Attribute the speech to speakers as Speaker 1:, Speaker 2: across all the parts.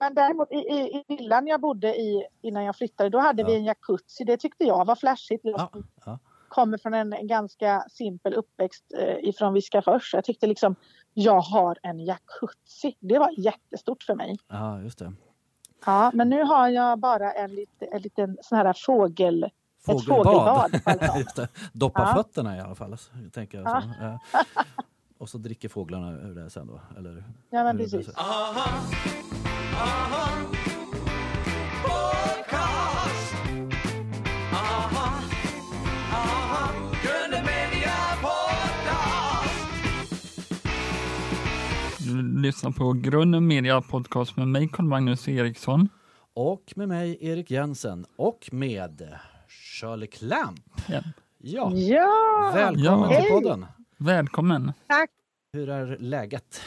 Speaker 1: Men däremot i, i, i villan jag bodde i innan jag flyttade, då hade
Speaker 2: Ja.
Speaker 1: vi en jacuzzi. Det tyckte jag var flashigt. Jag
Speaker 2: Ja, ja.
Speaker 1: kommer från en ganska simpel uppväxt eh, ifrån Viskafors. Jag tyckte liksom, jag har en jacuzzi. Det var jättestort för mig.
Speaker 2: ja, just det.
Speaker 1: Ja, men nu har jag bara en, lite, en liten sån här fågel... Ett
Speaker 2: Fågelbad.
Speaker 1: fågelbad. alltså.
Speaker 2: Just det. Doppa
Speaker 1: Ja.
Speaker 2: fötterna i alla fall. så- Tänker jag så. Ja. Och så dricker fåglarna ur det sen då? Eller?
Speaker 1: Ja, men precis.
Speaker 3: Du lyssnar på Grunden Media Podcast med mig, Carl-Magnus Eriksson.
Speaker 2: Och med mig Erik Jensen och med Shirley Clamp.
Speaker 3: Ja.
Speaker 2: Ja,
Speaker 1: Ja!
Speaker 2: välkommen
Speaker 3: Ja.
Speaker 2: till podden.
Speaker 3: Välkommen!
Speaker 1: Tack!
Speaker 2: Hur är läget?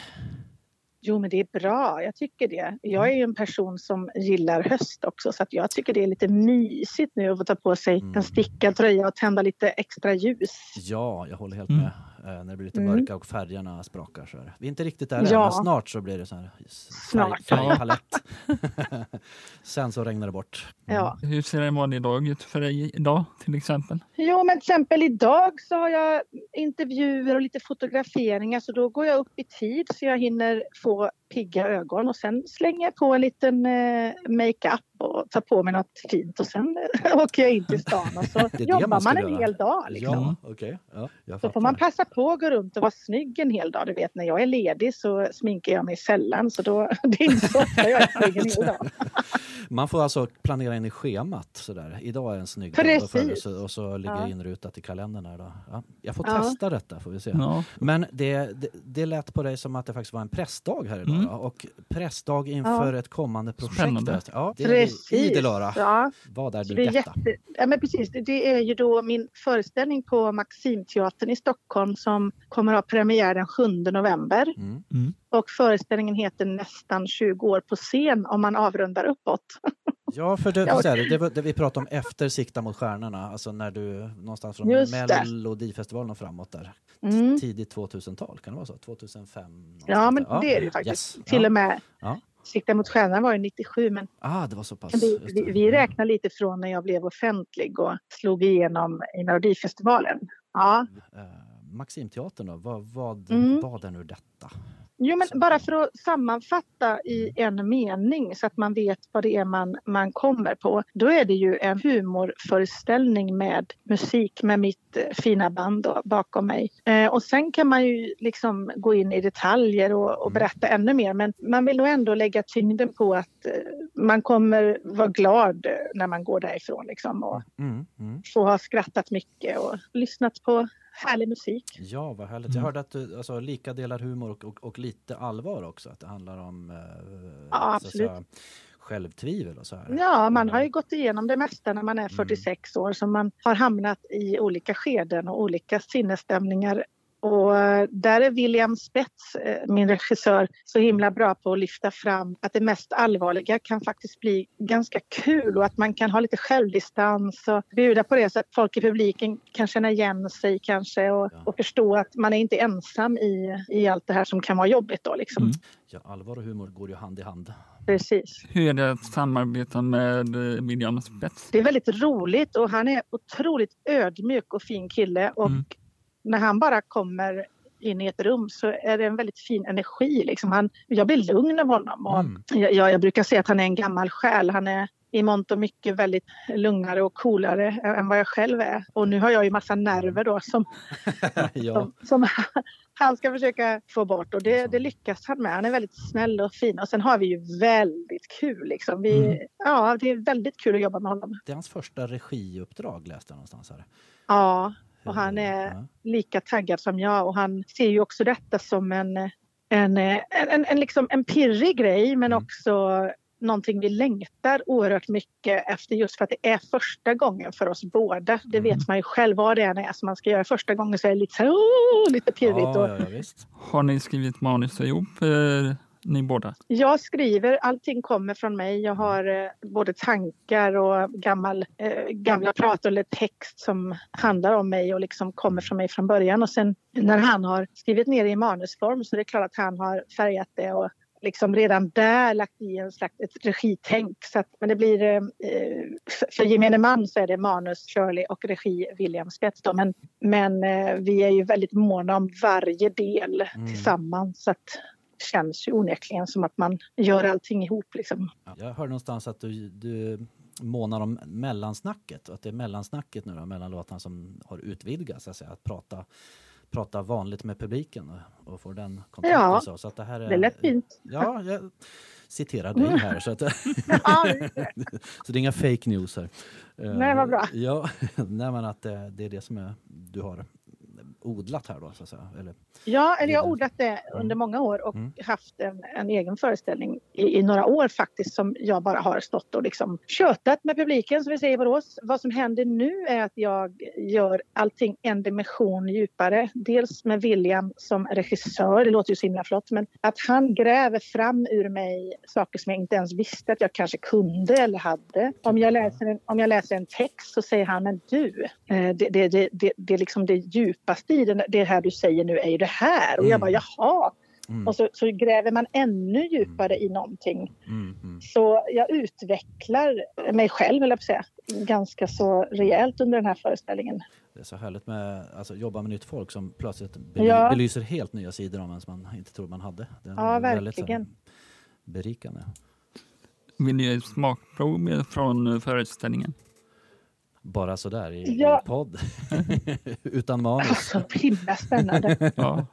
Speaker 1: Jo, men det är bra. Jag tycker det. Jag är ju en person som gillar höst också så att jag tycker det är lite mysigt nu att få ta på sig
Speaker 2: Mm.
Speaker 1: en stickad tröja och tända lite extra ljus.
Speaker 2: Ja, jag håller helt
Speaker 3: Mm.
Speaker 2: med. Eh, när det blir lite
Speaker 1: Mm.
Speaker 2: mörka och färgerna sprakar så är det. Vi är inte riktigt där än,
Speaker 1: Ja.
Speaker 2: men snart så blir det så här
Speaker 1: Snart.
Speaker 2: färgpalett. Sen så regnar det bort.
Speaker 1: Ja.
Speaker 3: Hur ser en vanlig dag ut för dig idag till exempel?
Speaker 1: Jo, men till exempel idag så har jag intervjuer och lite fotograferingar så då går jag upp i tid så jag hinner få pigga ögon och sen slänger jag på en liten eh, makeup och tar på mig något fint och sen åker jag in till stan och så jobbar
Speaker 2: man
Speaker 1: man, en
Speaker 2: göra.
Speaker 1: hel dag. Liksom.
Speaker 2: Ja, okej. Ja,
Speaker 1: Så får man passa på att gå runt och vara snygg en hel dag. Du vet när jag är ledig så sminkar jag mig sällan så då, det är inte så ofta jag är snygg en hel dag.
Speaker 2: Man får alltså planera in i schemat sådär. Idag är en snygg dag och,
Speaker 1: Precis.
Speaker 2: för, och så ligger
Speaker 1: Ja.
Speaker 2: inrutat i kalendern. Här då. Ja, jag får
Speaker 1: Ja.
Speaker 2: testa detta får vi se.
Speaker 3: Ja,
Speaker 2: Men det, det, det lät på dig som att det faktiskt var en pressdag här idag.
Speaker 3: Mm.
Speaker 2: Då. Och pressdag inför ett kommande projekt.
Speaker 3: Spännande.
Speaker 2: Ja, det är vi i
Speaker 1: Precis.
Speaker 2: det Lara.
Speaker 1: Ja,
Speaker 2: Vad är nu
Speaker 1: det är
Speaker 2: detta?
Speaker 1: jätte... ja, men precis. Det- är ju då min föreställning på Maximteatern i Stockholm som kommer att ha premiär den 7 november.
Speaker 2: Mm.
Speaker 1: Och föreställningen heter Nästan 20 år på scen om man avrundar uppåt.
Speaker 2: Ja, för det,
Speaker 1: Ja.
Speaker 2: här, det, det vi pratade om efter Sikta mot stjärnorna, alltså när du någonstans från
Speaker 1: Just.
Speaker 2: Melodifestivalen och framåt där.
Speaker 1: Mm.
Speaker 2: Tidigt 2000-tal, kan det vara så? 2005? någonstans
Speaker 1: Ja, men
Speaker 2: där.
Speaker 1: det är det faktiskt.
Speaker 2: Yes.
Speaker 1: Till och med
Speaker 2: Ja.
Speaker 1: Sikta mot stjärnan var ju 97 men
Speaker 2: Ah, det var så pass.
Speaker 1: Vi, vi, vi räknar lite från när jag blev offentlig och slog igenom i Melodifestivalen. Ja.
Speaker 2: Eh, Maximteatern då, vad, vad,
Speaker 1: Mm.
Speaker 2: vad är nu detta?
Speaker 1: Jo, men bara för att sammanfatta i en mening så att man vet vad det är man, man kommer på. Då är det ju en humorföreställning med musik med mitt eh, fina band då, bakom mig. Eh, och sen kan man ju liksom gå in i detaljer och, och
Speaker 2: Mm.
Speaker 1: berätta ännu mer. Men man vill nog ändå lägga tyngden på att eh, man kommer vara glad eh, när man går därifrån liksom, och
Speaker 2: Mm, mm.
Speaker 1: få ha skrattat mycket och lyssnat på härlig musik.
Speaker 2: Ja, vad härligt.
Speaker 3: Mm.
Speaker 2: Jag hörde att du alltså, lika delar humor och, och, och lite allvar också, att det handlar om eh,
Speaker 1: Ja, absolut.
Speaker 2: säga, självtvivel och så här.
Speaker 1: Ja, man
Speaker 2: Mm.
Speaker 1: har ju gått igenom det mesta när man är 46 år så man har hamnat i olika skeden och olika sinnesstämningar. Och eh, där är William Spets, eh, min regissör, så himla bra på att lyfta fram att det mest allvarliga kan faktiskt bli ganska kul och att man kan ha lite självdistans och bjuda på det så att folk i publiken kan känna igen sig kanske och,
Speaker 2: Ja.
Speaker 1: och förstå att man är inte ensam i, i allt det här som kan vara jobbigt då liksom.
Speaker 3: Mm.
Speaker 2: Ja, allvar och humor går ju hand i hand.
Speaker 1: Precis.
Speaker 3: Hur är det att samarbeta med eh, William Spets?
Speaker 1: Det är väldigt roligt och han är otroligt ödmjuk och fin kille och
Speaker 3: Mm.
Speaker 1: När han bara kommer in i ett rum så är det en väldigt fin energi. Liksom. Han, jag blir lugn av honom. Och
Speaker 2: Mm.
Speaker 1: jag, jag, brukar säga att han är en gammal själ. Han är i mångt och mycket väldigt lugnare och coolare än vad jag själv är. Och nu har jag ju massa nerver då som,
Speaker 2: ja.
Speaker 1: som, som han ska försöka få bort och det, det lyckas han med. Han är väldigt snäll och fin och sen har vi ju väldigt kul. Liksom. Vi,
Speaker 3: Mm.
Speaker 1: Ja, det är väldigt kul att jobba med honom.
Speaker 2: Det är hans första regiuppdrag läste jag någonstans här.
Speaker 1: Ja, och han är lika taggad som jag och han ser ju också detta som en, en, en, en, en, liksom en pirrig grej men
Speaker 2: Mm.
Speaker 1: också någonting vi längtar oerhört mycket efter just för att det är första gången för oss båda. Det
Speaker 2: Mm.
Speaker 1: vet man ju själv vad det är när som man ska göra första gången så är det lite så här, "Åh", lite pirrigt.
Speaker 2: Ja,
Speaker 1: Och
Speaker 2: ja, ja, visst.
Speaker 3: Har ni skrivit manus ihop, eh, ni båda?
Speaker 1: Jag skriver, allting kommer från mig. Jag har eh, både tankar och gammal, eh, gamla prat eller text som handlar om mig och liksom kommer från mig från början. Och sen när han har skrivit ner det i manusform så är det klart att han har färgat det och liksom redan där lagt i en slags ett regitänk. Så att, men det blir, eh, för gemene man så är det manus Shirley och regi William Spets. Då. Men, men eh, vi är ju väldigt måna om varje del mm. tillsammans. Så att, känns ju onekligen som att man gör allting ihop. Liksom.
Speaker 2: Jag hörde någonstans att du, du månar om mellansnacket och att det är mellansnacket nu då, mellan låtarna som har utvidgats, alltså att prata prata vanligt med publiken och få den kontakten.
Speaker 1: Ja,
Speaker 2: så. Så att det, här är,
Speaker 1: det lät fint.
Speaker 2: Ja, jag citerar dig här. Så, att, så det är inga fake news här.
Speaker 1: Nej, vad bra.
Speaker 2: Ja, nej, men att det, det är det som är, du har odlat här då så att säga? Eller,
Speaker 1: ja, eller jag har odlat det mm. under många år och mm. haft en, en, egen föreställning i, i, några år faktiskt som jag bara har stått och liksom tjötat med publiken som vi säger i Borås. Vad som händer nu är att jag gör allting en dimension djupare. Dels med William som regissör, det låter ju så himla flott, men att han gräver fram ur mig saker som jag inte ens visste att jag kanske kunde eller hade. Om jag läser en, om jag läser en text så säger han, men du, eh, det, det, det, det, det är liksom det djupaste i det här du säger nu är ju det här. Och jag bara mm. jaha. Mm. Och så, så, gräver man ännu djupare i någonting. Mm, mm. Så jag utvecklar mig själv, eller säga, ganska så rejält under den här föreställningen.
Speaker 2: Det är så härligt med alltså, jobba med nytt folk som plötsligt bely ja. belyser helt nya sidor om en som man inte trodde man hade.
Speaker 1: Det är ja, verkligen.
Speaker 2: Väldigt, berikande.
Speaker 3: Vill ni ge smakprov från föreställningen?
Speaker 2: bara sådär i ja. en podd utan manus.
Speaker 1: Alltså, himla spännande. ja.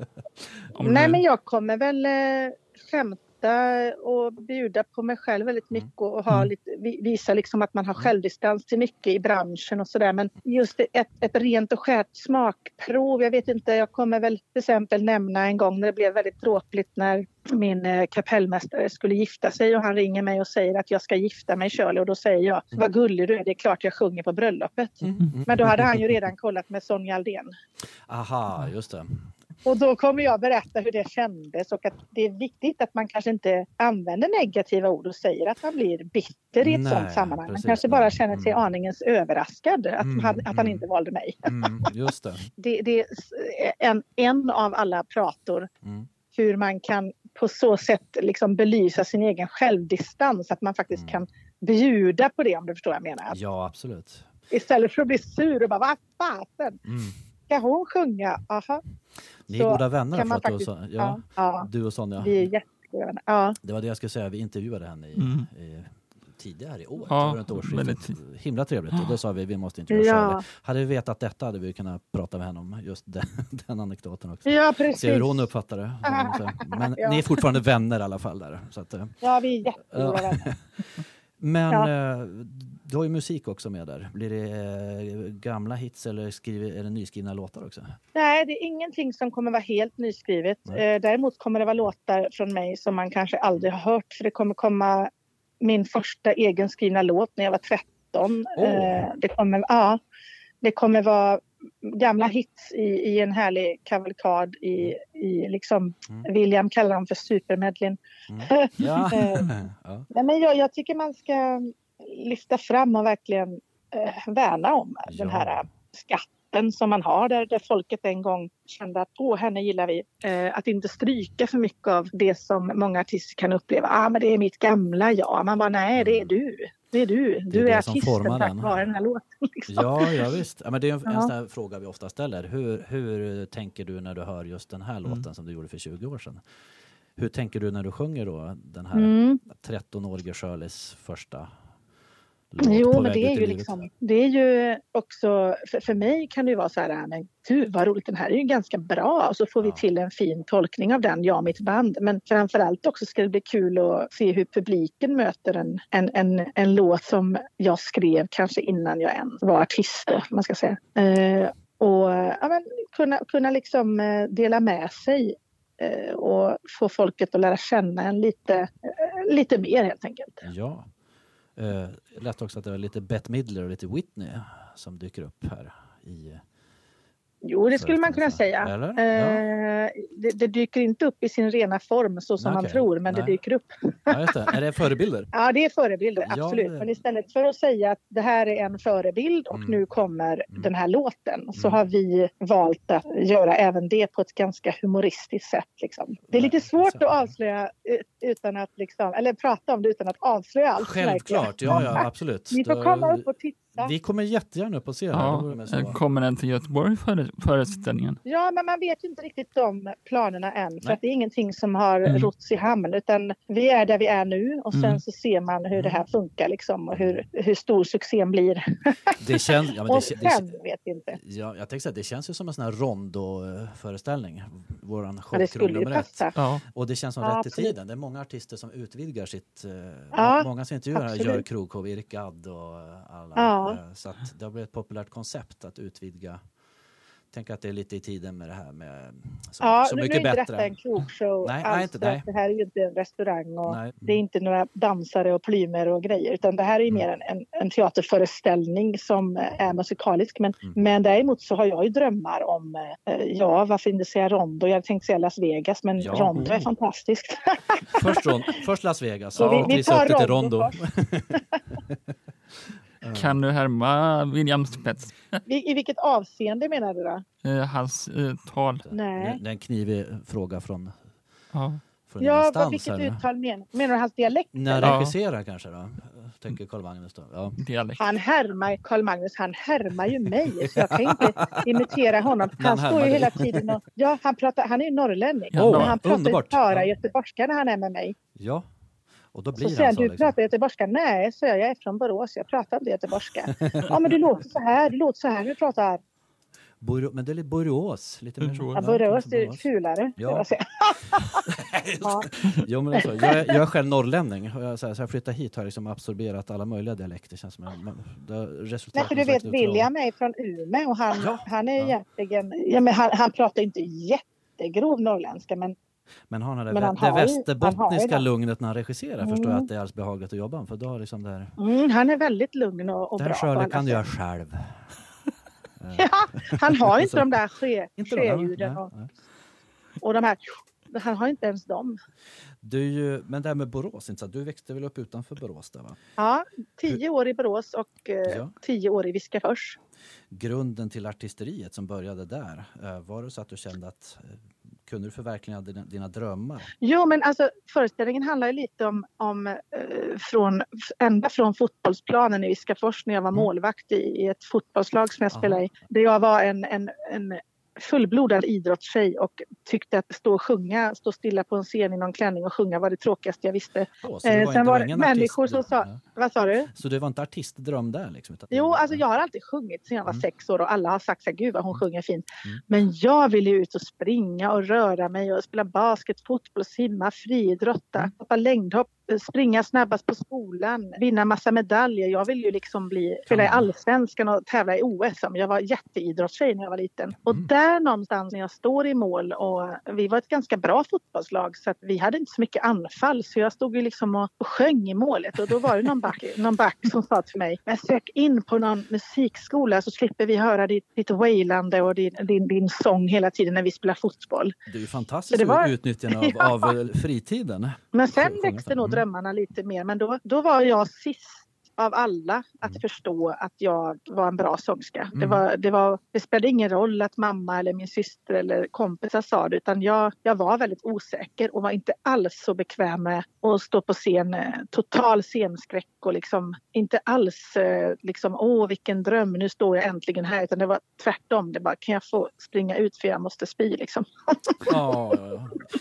Speaker 1: Nej, men jag kommer väl eh, 15 skratta och bjuda på mig själv väldigt mm. mycket och ha mm. lite, visa liksom att man har mm. självdistans till mycket i branschen och sådär. Men just ett, ett rent och skärt smakprov. Jag vet inte, jag kommer väl till exempel nämna en gång när det blev väldigt dråpligt när min eh, kapellmästare skulle gifta sig och han ringer mig och säger att jag ska gifta mig Shirley och då säger jag vad gullig du är, det är klart jag sjunger på bröllopet. Men då hade han ju redan kollat med Sonja Aldén.
Speaker 2: Aha, just det.
Speaker 1: Och då kommer jag berätta hur det kändes och att det är viktigt att man kanske inte använder negativa ord och säger att man blir bitter i ett Nej, sådant sammanhang. Precis. Man kanske bara känner sig mm. aningens överraskad att, mm, han, att han mm. inte valde mig.
Speaker 2: Mm, just det.
Speaker 1: det, det är en, en av alla prator mm. hur man kan på så sätt liksom belysa sin egen självdistans, att man faktiskt mm. kan bjuda på det om du förstår vad jag menar.
Speaker 2: Ja, absolut.
Speaker 1: Istället för att bli sur och bara vad fasen. Mm ska hon sjunga? Aha.
Speaker 2: Ni är goda vänner för att faktiskt, du, och, ja, ja, du och Sonja?
Speaker 1: Vi är jättegoda vänner. Ja.
Speaker 2: Det var det jag skulle säga, vi intervjuade henne i, mm. i tidigare i år. Ja, runt årsskiftet. Himla trevligt. Och då sa vi vi måste intervjua ja. Hade vi vetat detta hade vi kunnat prata med henne om just den, den anekdoten också.
Speaker 1: Ja, precis. Se
Speaker 2: hur hon uppfattar det. Men ja. ni är fortfarande vänner i alla fall där. Så att,
Speaker 1: eh, ja, vi är jättegoda vänner.
Speaker 2: Men ja. Eh, du har ju musik också med där. Blir det eh, gamla hits eller skriver, är det nyskrivna låtar också?
Speaker 1: Nej, det är ingenting som kommer vara helt nyskrivet. Nej. Däremot kommer det vara låtar från mig som man kanske aldrig har hört. För det kommer komma min första egenskrivna låt när jag var 13. Oh. Det, kommer, ja, det kommer vara gamla hits i, i en härlig kavalkad i, i liksom, mm. William kallar dem för supermedlin. Mm. Ja. ja. ja. men jag, jag, tycker man ska lyfta fram och verkligen eh, värna om ja. den här skatten toppen som man har där, där folket en gång kände att åh, henne gillar vi. Eh, att inte stryka för mycket av det som många artister kan uppleva. Ah, men det är mitt gamla jag. Man bara nej, det är du. Det är du. Du det är, är artisten tack vare den här låten. Liksom.
Speaker 2: Ja, ja, visst. Ja, men det är en, ja. en sån fråga vi ofta ställer. Hur, hur tänker du när du hör just den här mm. låten som du gjorde för 20 år sedan? Hur tänker du när du sjunger då den här mm. 13-årige Shirleys första
Speaker 1: Jo, men det är ju liksom, det är ju också, för, för mig kan det ju vara så här, men gud vad roligt, den här är ju ganska bra och så får vi till en fin tolkning av den, jag och mitt band. Men framförallt också ska det bli kul att se hur publiken möter en, en, en, en låt som jag skrev kanske innan jag ens var artist, man ska säga. Eh, och ja, men, kunna, kunna liksom eh, dela med sig eh, och få folket att lära känna en lite, eh, lite mer helt enkelt.
Speaker 2: Ja. Eh, Jag läste också att det var lite Bette Midler och lite Whitney som dyker upp här i,
Speaker 1: Jo, det skulle man kunna säga. Eh, det, det, dyker inte upp i sin rena form så som okay. man tror, men Nej. det dyker upp.
Speaker 2: Ja, det. Är det förebilder?
Speaker 1: ja, det är förebilder, absolut. Ja, det... Men istället för att säga att det här är en förebild och mm. nu kommer mm. den här låten så mm. har vi valt att göra även det på ett ganska humoristiskt sätt. Liksom. Det är lite svårt att avslöja utan att liksom, eller prata om det utan att avslöja allt.
Speaker 2: Självklart, ja, ja absolut.
Speaker 1: Ni får komma upp och titta
Speaker 2: vi kommer jättegärna upp och se
Speaker 3: ja,
Speaker 2: det.
Speaker 3: Kommer den till Göteborg före, föreställningen?
Speaker 1: Ja, men man vet inte riktigt de planerna än. För att det är ingenting som har mm. rots i hamn. Utan vi är där vi är nu och sen mm. så ser man hur det här funkar liksom, och hur, hur stor succén blir.
Speaker 2: Det känns, ja, men
Speaker 1: och det, sen det, vet vi inte.
Speaker 2: Ja, jag tänkte säga, det känns ju som en sån här rondo-föreställning. Våran
Speaker 1: det skulle ju passa.
Speaker 2: Ja. Och det känns som ja, rätt i tiden. Det är många artister som utvidgar sitt... Eh, ja, många som intervjuar gör krogshow, Erik Gadd och alla. Ja. Eh, så det har blivit ett populärt koncept att utvidga tänker att det är lite i tiden med det här med
Speaker 1: så, ja, så mycket bättre. Ja, nu är inte detta en krogshow nej, alls. Nej, inte, nej. Det här är ju inte en restaurang och nej. det är inte några dansare och plymer och grejer utan det här är mm. mer en, en, en, teaterföreställning som är musikalisk. Men, mm. men däremot så har jag ju drömmar om, eh, ja varför inte säga Rondo? Jag tänkte säga Las Vegas men ja. Rondo är fantastiskt.
Speaker 2: först, först Las Vegas, så vi, vi tar Rondo. Rondo.
Speaker 3: Kan du härma William Spets?
Speaker 1: I, vilket avseende menar du då?
Speaker 3: Eh, hans eh, tal.
Speaker 1: Nej.
Speaker 2: Det är en knivig fråga från...
Speaker 1: Ja. Från ja, instans, vilket eller? uttal menar Menar du hans dialekt?
Speaker 2: När ja. regisserar kanske då? Tänker Carl Magnus då? Ja.
Speaker 3: Dialekt.
Speaker 1: Han härmar, Carl Magnus, han härmar ju mig så jag kan inte imitera honom. Han, han står ju hela tiden och, ja, han pratar, han är ju norrlänning. Oh, han pratar ju bara göteborgska när han är med mig.
Speaker 2: Ja, och då blir
Speaker 1: så säger han, du liksom. pratar göteborgska? Nej, så jag, jag är från Borås, jag pratar inte göteborgska. ja, men du låter så här, du låter så här, du pratar.
Speaker 2: Bor, men det är lite Borås. Lite
Speaker 1: mer, ja, Borås, det är fulare. Ja.
Speaker 2: ja. jo, men alltså, jag, är, jag är själv norrlänning och jag, så, här, så jag flyttade hit har liksom absorberat alla möjliga dialekter. Känns som det
Speaker 1: Nej, för du vet, William är från Umeå och han, ja. han är ja. egentligen, ja, men han, han pratar inte jättegrov norrländska men
Speaker 2: men har han det, han det västerbottniska han lugnet när han regisserar mm. förstår jag att det är alldeles behagligt att jobba med. För då har liksom det här...
Speaker 1: Mm, han är väldigt lugn och, och
Speaker 2: det här
Speaker 1: bra.
Speaker 2: Det kan du göra själv.
Speaker 1: ja, han har inte de där sjöljuden och, och de här han har inte ens dem.
Speaker 2: Du men det här med Borås, inte så? du växte väl upp utanför Borås? Där, va?
Speaker 1: Ja, tio år i Borås och eh, ja. tio år i Viskafors.
Speaker 2: Grunden till artisteriet som började där, eh, var det så att du kände att eh, kunde du förverkliga dina, dina drömmar?
Speaker 1: Jo, men alltså föreställningen handlar lite om, om eh, från, ända från fotbollsplanen i Viskafors när jag var mm. målvakt i, i ett fotbollslag som jag Aha. spelade i. Där jag var en, en, en fullblodad idrottstjej och tyckte att stå och sjunga, stå stilla på en scen i någon klänning och sjunga var det tråkigaste jag visste.
Speaker 2: Oh, eh, sen var det
Speaker 1: människor som sa. Vad sa du?
Speaker 2: Så det var inte artistdröm där? Liksom,
Speaker 1: jo, alltså jag har alltid sjungit sedan jag var mm. sex år och alla har sagt så här, gud vad hon mm. sjunger fint. Mm. Men jag ville ut och springa och röra mig och spela basket, fotboll, simma, friidrotta, mm. hoppa längdhopp, springa snabbast på skolan, vinna massa medaljer. Jag ville ju liksom bli, spela i allsvenskan och tävla i OS. Jag var jätteidrottstjej när jag var liten. Och mm. där någonstans när jag står i mål och vi var ett ganska bra fotbollslag så att vi hade inte så mycket anfall så jag stod ju liksom och, och sjöng i målet och då var det någon back, någon back som sa till mig men sök in på någon musikskola så slipper vi höra ditt, ditt wailande och din, din, din sång hela tiden när vi spelar fotboll.
Speaker 2: Det är ju fantastiskt var... utnyttjande av, ja. av fritiden.
Speaker 1: Men sen växte nog drömmarna lite mer. Men då, då var jag sist av alla att mm. förstå att jag var en bra sångerska. Mm. Det, var, det, var, det spelade ingen roll att mamma eller min syster eller kompisar sa det utan jag, jag var väldigt osäker och var inte alls så bekväm med att stå på scen. Eh, total scenskräck och liksom inte alls eh, liksom åh vilken dröm nu står jag äntligen här utan det var tvärtom. Det bara kan jag få springa ut för jag måste spy liksom.
Speaker 2: Ja,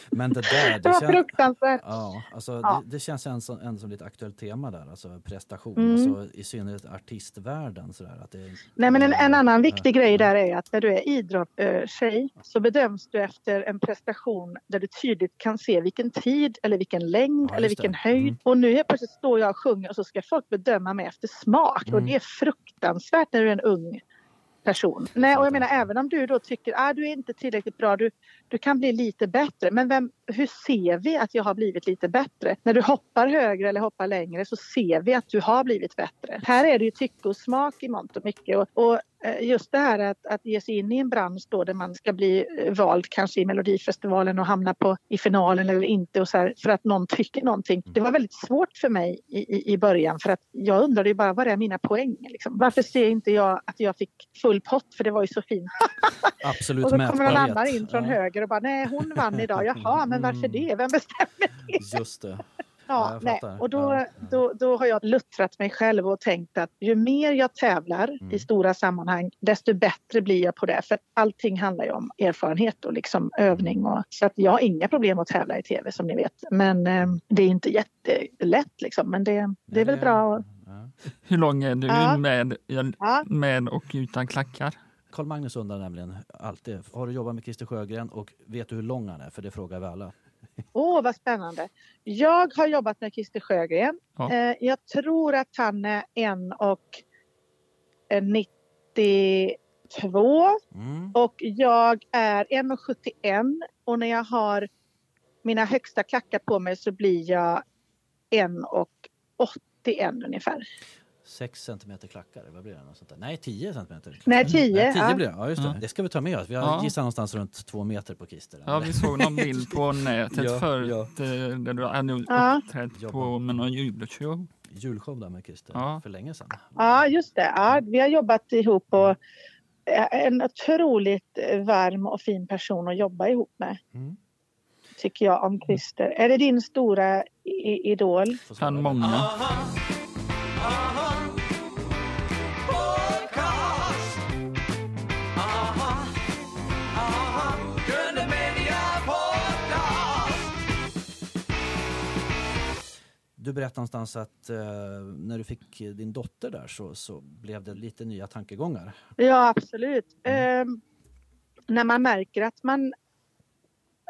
Speaker 2: men det där. Det,
Speaker 1: det var
Speaker 2: kän...
Speaker 1: fruktansvärt.
Speaker 2: Ja, alltså, ja. Det, det känns en som, lite aktuellt tema där, alltså prestation mm. Alltså, i synnerhet artistvärlden. Sådär, att det,
Speaker 1: Nej, men en, en annan viktig äh, grej där är att när du är idrottstjej äh, så bedöms du efter en prestation där du tydligt kan se vilken tid eller vilken längd ja, eller vilken det. höjd. Mm. Och nu helt plötsligt står jag och sjunger och så ska folk bedöma mig efter smak mm. och det är fruktansvärt när du är en ung person. Nej, och jag menar även om du då tycker att ah, du är inte tillräckligt bra, du, du kan bli lite bättre. Men vem, hur ser vi att jag har blivit lite bättre? När du hoppar högre eller hoppar längre så ser vi att du har blivit bättre. Här är det ju tycke och smak i mångt och mycket. Och, och Eh, just det här att, att ge sig in i en bransch då där man ska bli eh, vald kanske i Melodifestivalen och hamna på, i finalen eller inte och så här, för att någon tycker någonting. Det var väldigt svårt för mig i, i, början för att jag undrade ju bara vad är mina poäng? Liksom. Varför ser inte jag att jag fick full pott för det var ju så fint.
Speaker 2: Absolut
Speaker 1: Och då kommer någon annan in från ja. höger och bara nej hon vann idag. Jaha men varför mm. det? Vem bestämmer
Speaker 2: det? Just det.
Speaker 1: Ja, nej. Och då, ja, ja. Då, då har jag luttrat mig själv och tänkt att ju mer jag tävlar mm. i stora sammanhang desto bättre blir jag på det. För allting handlar ju om erfarenhet och liksom övning. Och, så att jag har inga problem att tävla i tv som ni vet. Men eh, det är inte jättelätt liksom. Men det, det är väl bra.
Speaker 3: Hur lång är du med, med och utan klackar?
Speaker 2: Karl Magnus undrar nämligen alltid, har du jobbat med Christer Sjögren och vet du hur lång han är? För det frågar vi alla.
Speaker 1: Åh, oh, vad spännande. Jag har jobbat med Christer Sjögren. Ja. Eh, jag tror att han är en och 92 mm. och jag är 1,71 och när jag har mina högsta klackar på mig så blir jag 1,81 ungefär.
Speaker 2: 6 centimeter klackar, vad blir det? Något sånt där? Nej, 10 centimeter.
Speaker 1: Nej, 10.
Speaker 2: Nej, 10 ja. blir det. Ja, just det. Ja. det ska vi ta med oss. Vi har ja. gissat någonstans runt två meter på Kister.
Speaker 3: Ja, vi såg någon bild på nätet ja, förut ja. Eh, där du hade ja. uppträtt på med någon julshow.
Speaker 2: Julshow där med Kister ja. för länge sedan.
Speaker 1: Ja, just det. Ja, vi har jobbat ihop och en otroligt varm och fin person att jobba ihop med. Mm. Tycker jag om Christer. Är det din stora idol?
Speaker 3: Han många. Aha. Aha.
Speaker 2: Du berättade någonstans att eh, när du fick din dotter där så, så blev det lite nya tankegångar.
Speaker 1: Ja, absolut. Mm. Eh, när man märker att man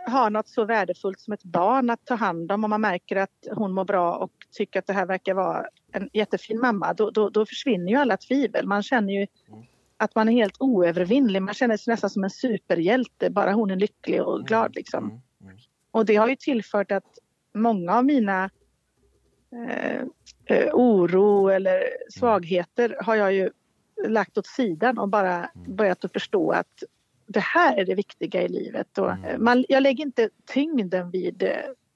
Speaker 1: har något så värdefullt som ett barn att ta hand om och man märker att hon mår bra och tycker att det här verkar vara en jättefin mamma, då, då, då försvinner ju alla tvivel. Man känner ju mm. att man är helt oövervinnlig. Man känner sig nästan som en superhjälte, bara hon är lycklig och glad mm. liksom. Mm. Mm. Och det har ju tillfört att många av mina eh, eh, oro eller svagheter har jag ju lagt åt sidan och bara mm. börjat att förstå att det här är det viktiga i livet. Och mm. man, jag lägger inte tyngden vid eh,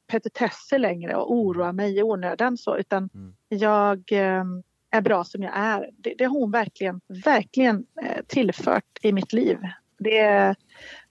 Speaker 1: petitesser längre och oroar mig i onödan så utan mm. jag eh, är bra som jag är. Det, det har hon verkligen, verkligen eh, tillfört i mitt liv. Det, Eh,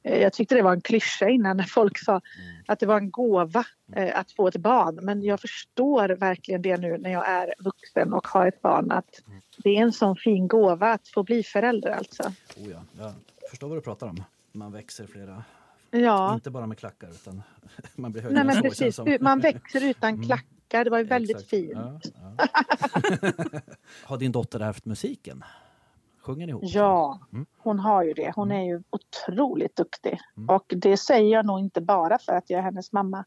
Speaker 1: jag tyckte det var en klyscha innan när folk sa mm. att det var en gåva eh, att få ett barn. Men jag förstår verkligen det nu när jag är vuxen och har ett barn att mm. det är en sån fin gåva att få bli förälder alltså.
Speaker 2: Oh ja, jag förstår vad du pratar om. Man växer flera
Speaker 1: Ja.
Speaker 2: Inte bara med klackar utan man blir högre
Speaker 1: Nej, men precis. Som. Man växer utan mm. klackar. Det var ju väldigt Exakt. fint. Ja, ja.
Speaker 2: Har din dotter haft musiken? Ni ihop?
Speaker 1: Ja, mm. hon har ju det. Hon mm. är ju otroligt duktig. Mm. Och det säger jag nog inte bara för att jag är hennes mamma.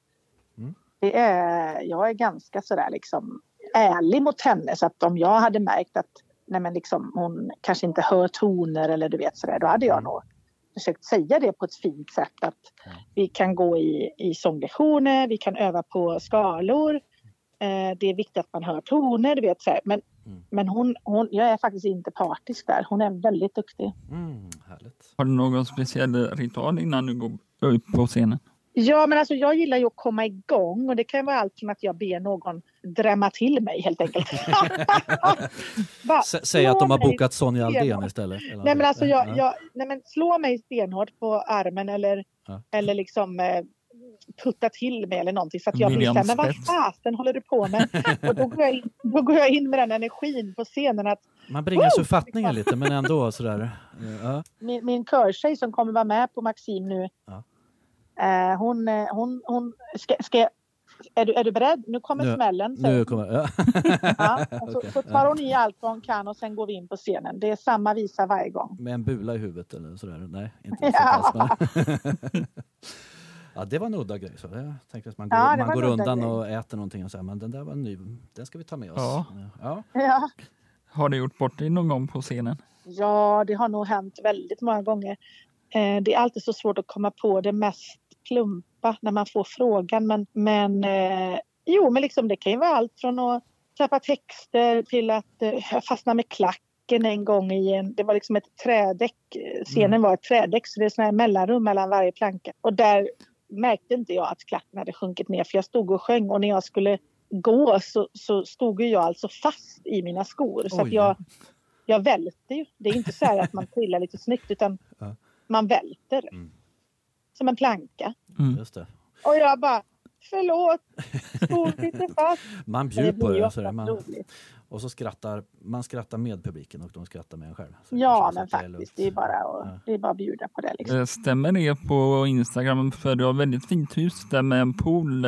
Speaker 1: Mm. Det är, jag är ganska sådär liksom ärlig mot henne så att om jag hade märkt att nej men liksom, hon kanske inte hör toner eller du vet sådär, då hade jag mm. nog försökt säga det på ett fint sätt att vi kan gå i, i sånglektioner, vi kan öva på skalor. Eh, det är viktigt att man hör toner, du vet så här. Men Mm. Men hon, hon, jag är faktiskt inte partisk där. Hon är väldigt duktig.
Speaker 2: Mm, härligt.
Speaker 3: Har du någon speciell ritual innan du går upp på scenen?
Speaker 1: Ja, men alltså jag gillar ju att komma igång och det kan vara allt från att jag ber någon drämma till mig helt enkelt.
Speaker 2: Säg att de har bokat Sonja Aldén istället.
Speaker 1: Nej men alltså jag, jag, nej, men slå mig stenhårt på armen eller, ja. eller liksom eh, putta till mig eller någonting så att jag blir såhär, men vad fasen håller du på med? och då går, jag in, då går jag in med den energin på scenen att
Speaker 2: man bringas ur fattningen lite men ändå sådär.
Speaker 1: Ja. Min, min körtjej som kommer vara med på Maxim nu, ja. eh, hon, eh, hon, hon ska, ska är du, är du beredd? Nu kommer nu, smällen.
Speaker 2: Nu kommer, ja.
Speaker 1: ja så, okay, så, tar hon i allt vad hon kan och sen går vi in på scenen. Det är samma visa varje gång.
Speaker 2: Med en bula i huvudet eller sådär? Nej, inte så pass. Ja, det var en udda grej. Så jag tänkte att man går, ja, man går undan grej. och äter någonting och så här, men den där var ny. Den ska vi ta med oss.
Speaker 3: Ja. Ja. ja. Har du gjort bort dig någon gång på scenen?
Speaker 1: Ja, det har nog hänt väldigt många gånger. Eh, det är alltid så svårt att komma på det mest plumpa när man får frågan. Men, men eh, jo, men liksom det kan ju vara allt från att tappa texter till att eh, fastna med klack en gång i en, det var liksom ett trädäck, scenen mm. var ett trädäck så det är sådana här mellanrum mellan varje planka. Och där märkte inte jag att klacken hade sjunkit ner för jag stod och sjöng och när jag skulle gå så, så stod jag alltså fast i mina skor. Så att jag, jag välter ju. Det är inte så att man trillar lite snyggt utan ja. man välter. Mm. Som en planka.
Speaker 2: Mm. Just det.
Speaker 1: Och jag bara, förlåt, skor sitter fast.
Speaker 2: Man bjuder på det. Så det man, och så skrattar man skrattar med publiken och de skrattar med en själv.
Speaker 1: Så ja, men faktiskt. Det är, bara att, ja. det är bara att bjuda på det. Liksom.
Speaker 3: Stämmer det på Instagram? För du har väldigt fint hus där med en pool.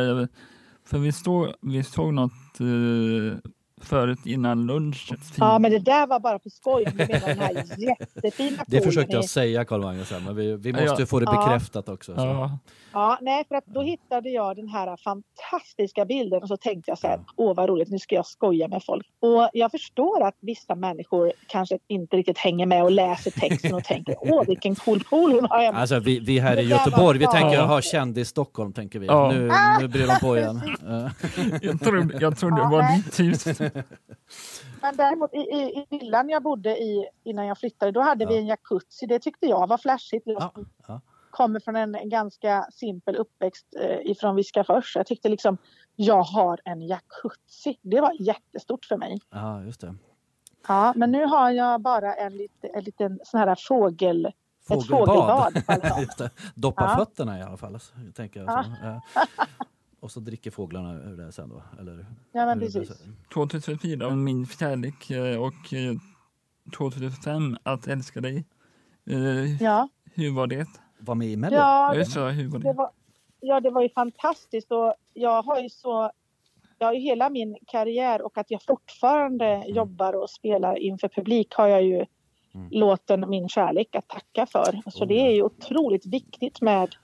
Speaker 3: För vi, stod, vi såg något eh, förut innan lunch.
Speaker 1: Ja, men det där var bara på skoj. Med den här jättefina
Speaker 2: Det försökte jag säga Carl Magnus, men vi, vi måste ja. få det bekräftat också.
Speaker 1: Ja. ja, nej, för att då hittade jag den här fantastiska bilden och så tänkte jag så här, åh vad roligt, nu ska jag skoja med folk. Och jag förstår att vissa människor kanske inte riktigt hänger med och läser texten och tänker, åh vilken cool pool hon har.
Speaker 2: Alltså vi, vi här i Göteborg, vi tänker ha kändis Stockholm, tänker vi. Ja. Nu, nu bryr de på igen.
Speaker 3: jag trodde, jag trodde det var ditt hus.
Speaker 1: Men däremot i, i, i villan jag bodde i innan jag flyttade, då hade ja. vi en jacuzzi. Det tyckte jag var flashigt. Jag ja. Ja. kommer från en ganska simpel uppväxt eh, ifrån Viskafors. Jag tyckte liksom, jag har en jacuzzi. Det var jättestort för mig.
Speaker 2: Ja, just det.
Speaker 1: Ja, men nu har jag bara en, lite, en liten sån här fågel...
Speaker 2: Fågelbad. Ett fågelbad. Doppa ja. fötterna i alla fall. Tänker jag. Ja. Och så dricker fåglarna ur det sen då? Eller,
Speaker 1: ja, men precis.
Speaker 3: 2004, Min kärlek eh, och 2005, eh, Att älska dig. Eh, ja. Hur var det?
Speaker 2: Var med i Mello?
Speaker 1: Ja,
Speaker 3: det, så, hur var det? det var,
Speaker 1: ja, det var ju fantastiskt och jag har ju så jag har ju hela min karriär och att jag fortfarande mm. jobbar och spelar inför publik har jag ju mm. låten Min kärlek att tacka för. Så oh, det är ju otroligt viktigt med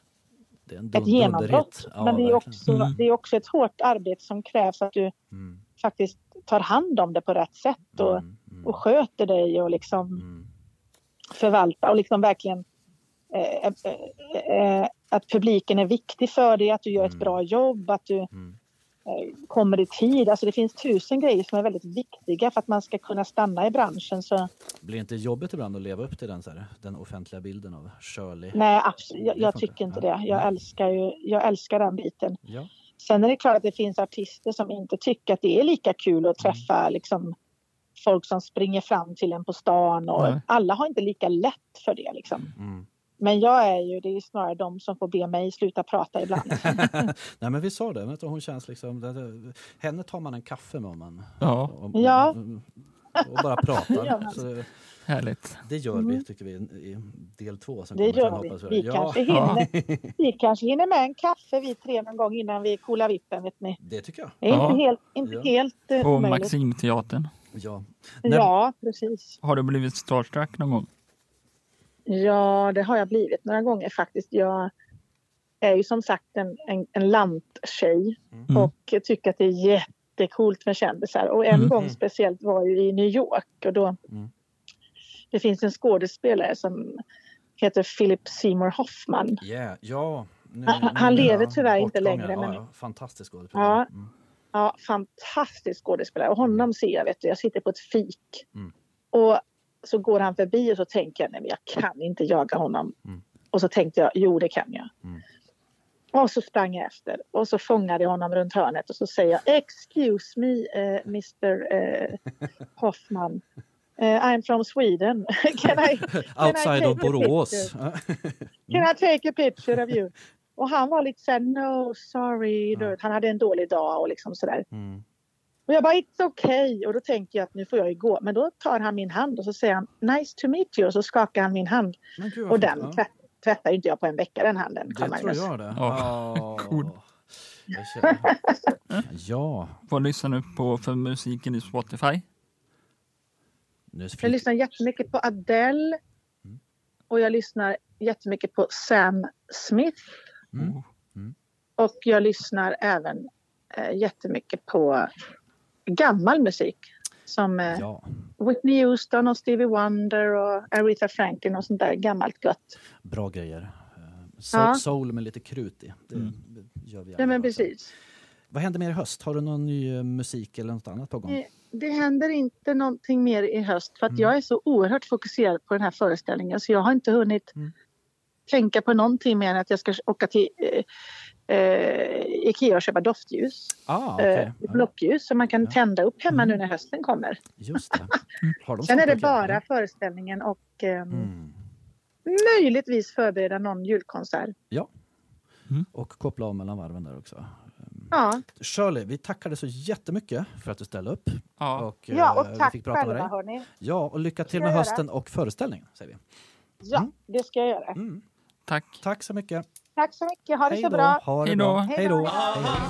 Speaker 1: ett genombrott. Ja, men det är, också, mm. det är också ett hårt arbete som krävs att du mm. faktiskt tar hand om det på rätt sätt och, mm. mm. och sköter dig och liksom mm. förvaltar och liksom verkligen eh, eh, eh, att publiken är viktig för dig, att du gör ett mm. bra jobb, att du Eh, kommer i tid. Alltså det finns tusen grejer som är väldigt viktiga för att man ska kunna stanna i branschen. Så...
Speaker 2: Blir det inte jobbigt ibland att leva upp till den, så här, den offentliga bilden av Shirley?
Speaker 1: Nej, absolut. Jag, jag tycker inte det. Jag älskar, ju, jag älskar den biten. Ja. Sen är det klart att det finns artister som inte tycker att det är lika kul att träffa mm. liksom, folk som springer fram till en på stan. Och alla har inte lika lätt för det. Liksom. Mm. Men jag är ju, det är snarare de som får be mig sluta prata ibland.
Speaker 2: Nej men vi sa det, vet du, hon känns liksom, det, henne tar man en kaffe med om man
Speaker 3: ja.
Speaker 1: Om, ja.
Speaker 2: och bara pratar.
Speaker 3: Så, Härligt.
Speaker 2: Det gör vi mm. tycker vi i del två.
Speaker 1: Som det gör vi. Vi, ja. kanske hinner, vi kanske hinner med en kaffe vi tre någon gång innan vi coolar vippen. Vet ni.
Speaker 2: Det tycker jag.
Speaker 1: Det är ja. inte helt, inte ja. helt
Speaker 3: uh, På Maximteatern.
Speaker 2: Ja.
Speaker 1: ja, precis.
Speaker 3: Har du blivit starstruck någon gång?
Speaker 1: Ja, det har jag blivit några gånger faktiskt. Jag är ju som sagt en, en, en lanttjej mm. och tycker att det är jättekult med kändisar. Och en mm. gång speciellt var ju i New York och då mm. det finns en skådespelare som heter Philip Seymour Hoffman.
Speaker 2: Yeah, ja,
Speaker 1: nu, han, nu, han lever tyvärr inte längre. Men...
Speaker 2: Ja, fantastisk skådespelare. Ja, mm.
Speaker 1: ja, fantastisk skådespelare. Och honom ser jag, vet du, jag sitter på ett fik. Mm. Och så går han förbi och så tänker jag, nej men jag kan inte jaga honom. Mm. Och så tänkte jag, jo det kan jag. Mm. Och så sprang jag efter och så fångade jag honom runt hörnet och så säger jag Excuse me uh, Mr uh, Hoffman. Uh, I'm from Sweden. can I,
Speaker 2: can Outside I of Borås.
Speaker 1: can I take a picture of you? Och han var lite såhär, no sorry. Ja. Han hade en dålig dag och liksom sådär. Mm. Och jag bara, it's okay. Och då tänker jag att nu får jag ju gå. Men då tar han min hand och så säger han, nice to meet you. Och så skakar han min hand. och den ja. tvätt, tvättar inte jag på en vecka den handen.
Speaker 2: Det tror jag det. Oh.
Speaker 3: Cool.
Speaker 2: ja.
Speaker 3: Vad lyssnar du på för musiken i Spotify?
Speaker 1: Jag lyssnar jättemycket på Adele. Mm. Och jag lyssnar jättemycket på Sam Smith. Mm. Mm. Och jag lyssnar även äh, jättemycket på gammal musik. Som eh, ja. Whitney Houston och Stevie Wonder och Aretha Franklin och sånt där gammalt gött.
Speaker 2: Bra grejer. Eh, soul, ja. soul med lite krut i. Det, mm. gör vi
Speaker 1: Ja men precis.
Speaker 2: Vad händer mer i höst? Har du någon ny eh, musik eller något annat på gång?
Speaker 1: Det händer inte någonting mer i höst för att mm. jag är så oerhört fokuserad på den här föreställningen så jag har inte hunnit mm. tänka på någonting mer än att jag ska åka till eh, eh, Ikea och köpa doftljus.
Speaker 2: Ah, okay. eh,
Speaker 1: blockljus som man kan ja. tända upp hemma nu mm. när hösten kommer.
Speaker 2: Just det.
Speaker 1: Har de Sen är det bara ja. föreställningen och eh, mm. möjligtvis förbereda någon julkonsert.
Speaker 2: Ja, mm. och koppla av mellan varven där också. Ja. Shirley, vi tackar dig så jättemycket för att du ställde upp.
Speaker 1: Ja, och, ja, och tack fick prata själva med dig. hörni.
Speaker 2: Ja, och lycka till med hösten och föreställningen, säger vi.
Speaker 1: Ja, mm. det ska jag göra. Mm.
Speaker 3: Tack.
Speaker 2: Tack så mycket.
Speaker 1: Tack så mycket. Ha det Hej så bra.
Speaker 2: Hej då. Hej då. Hej då.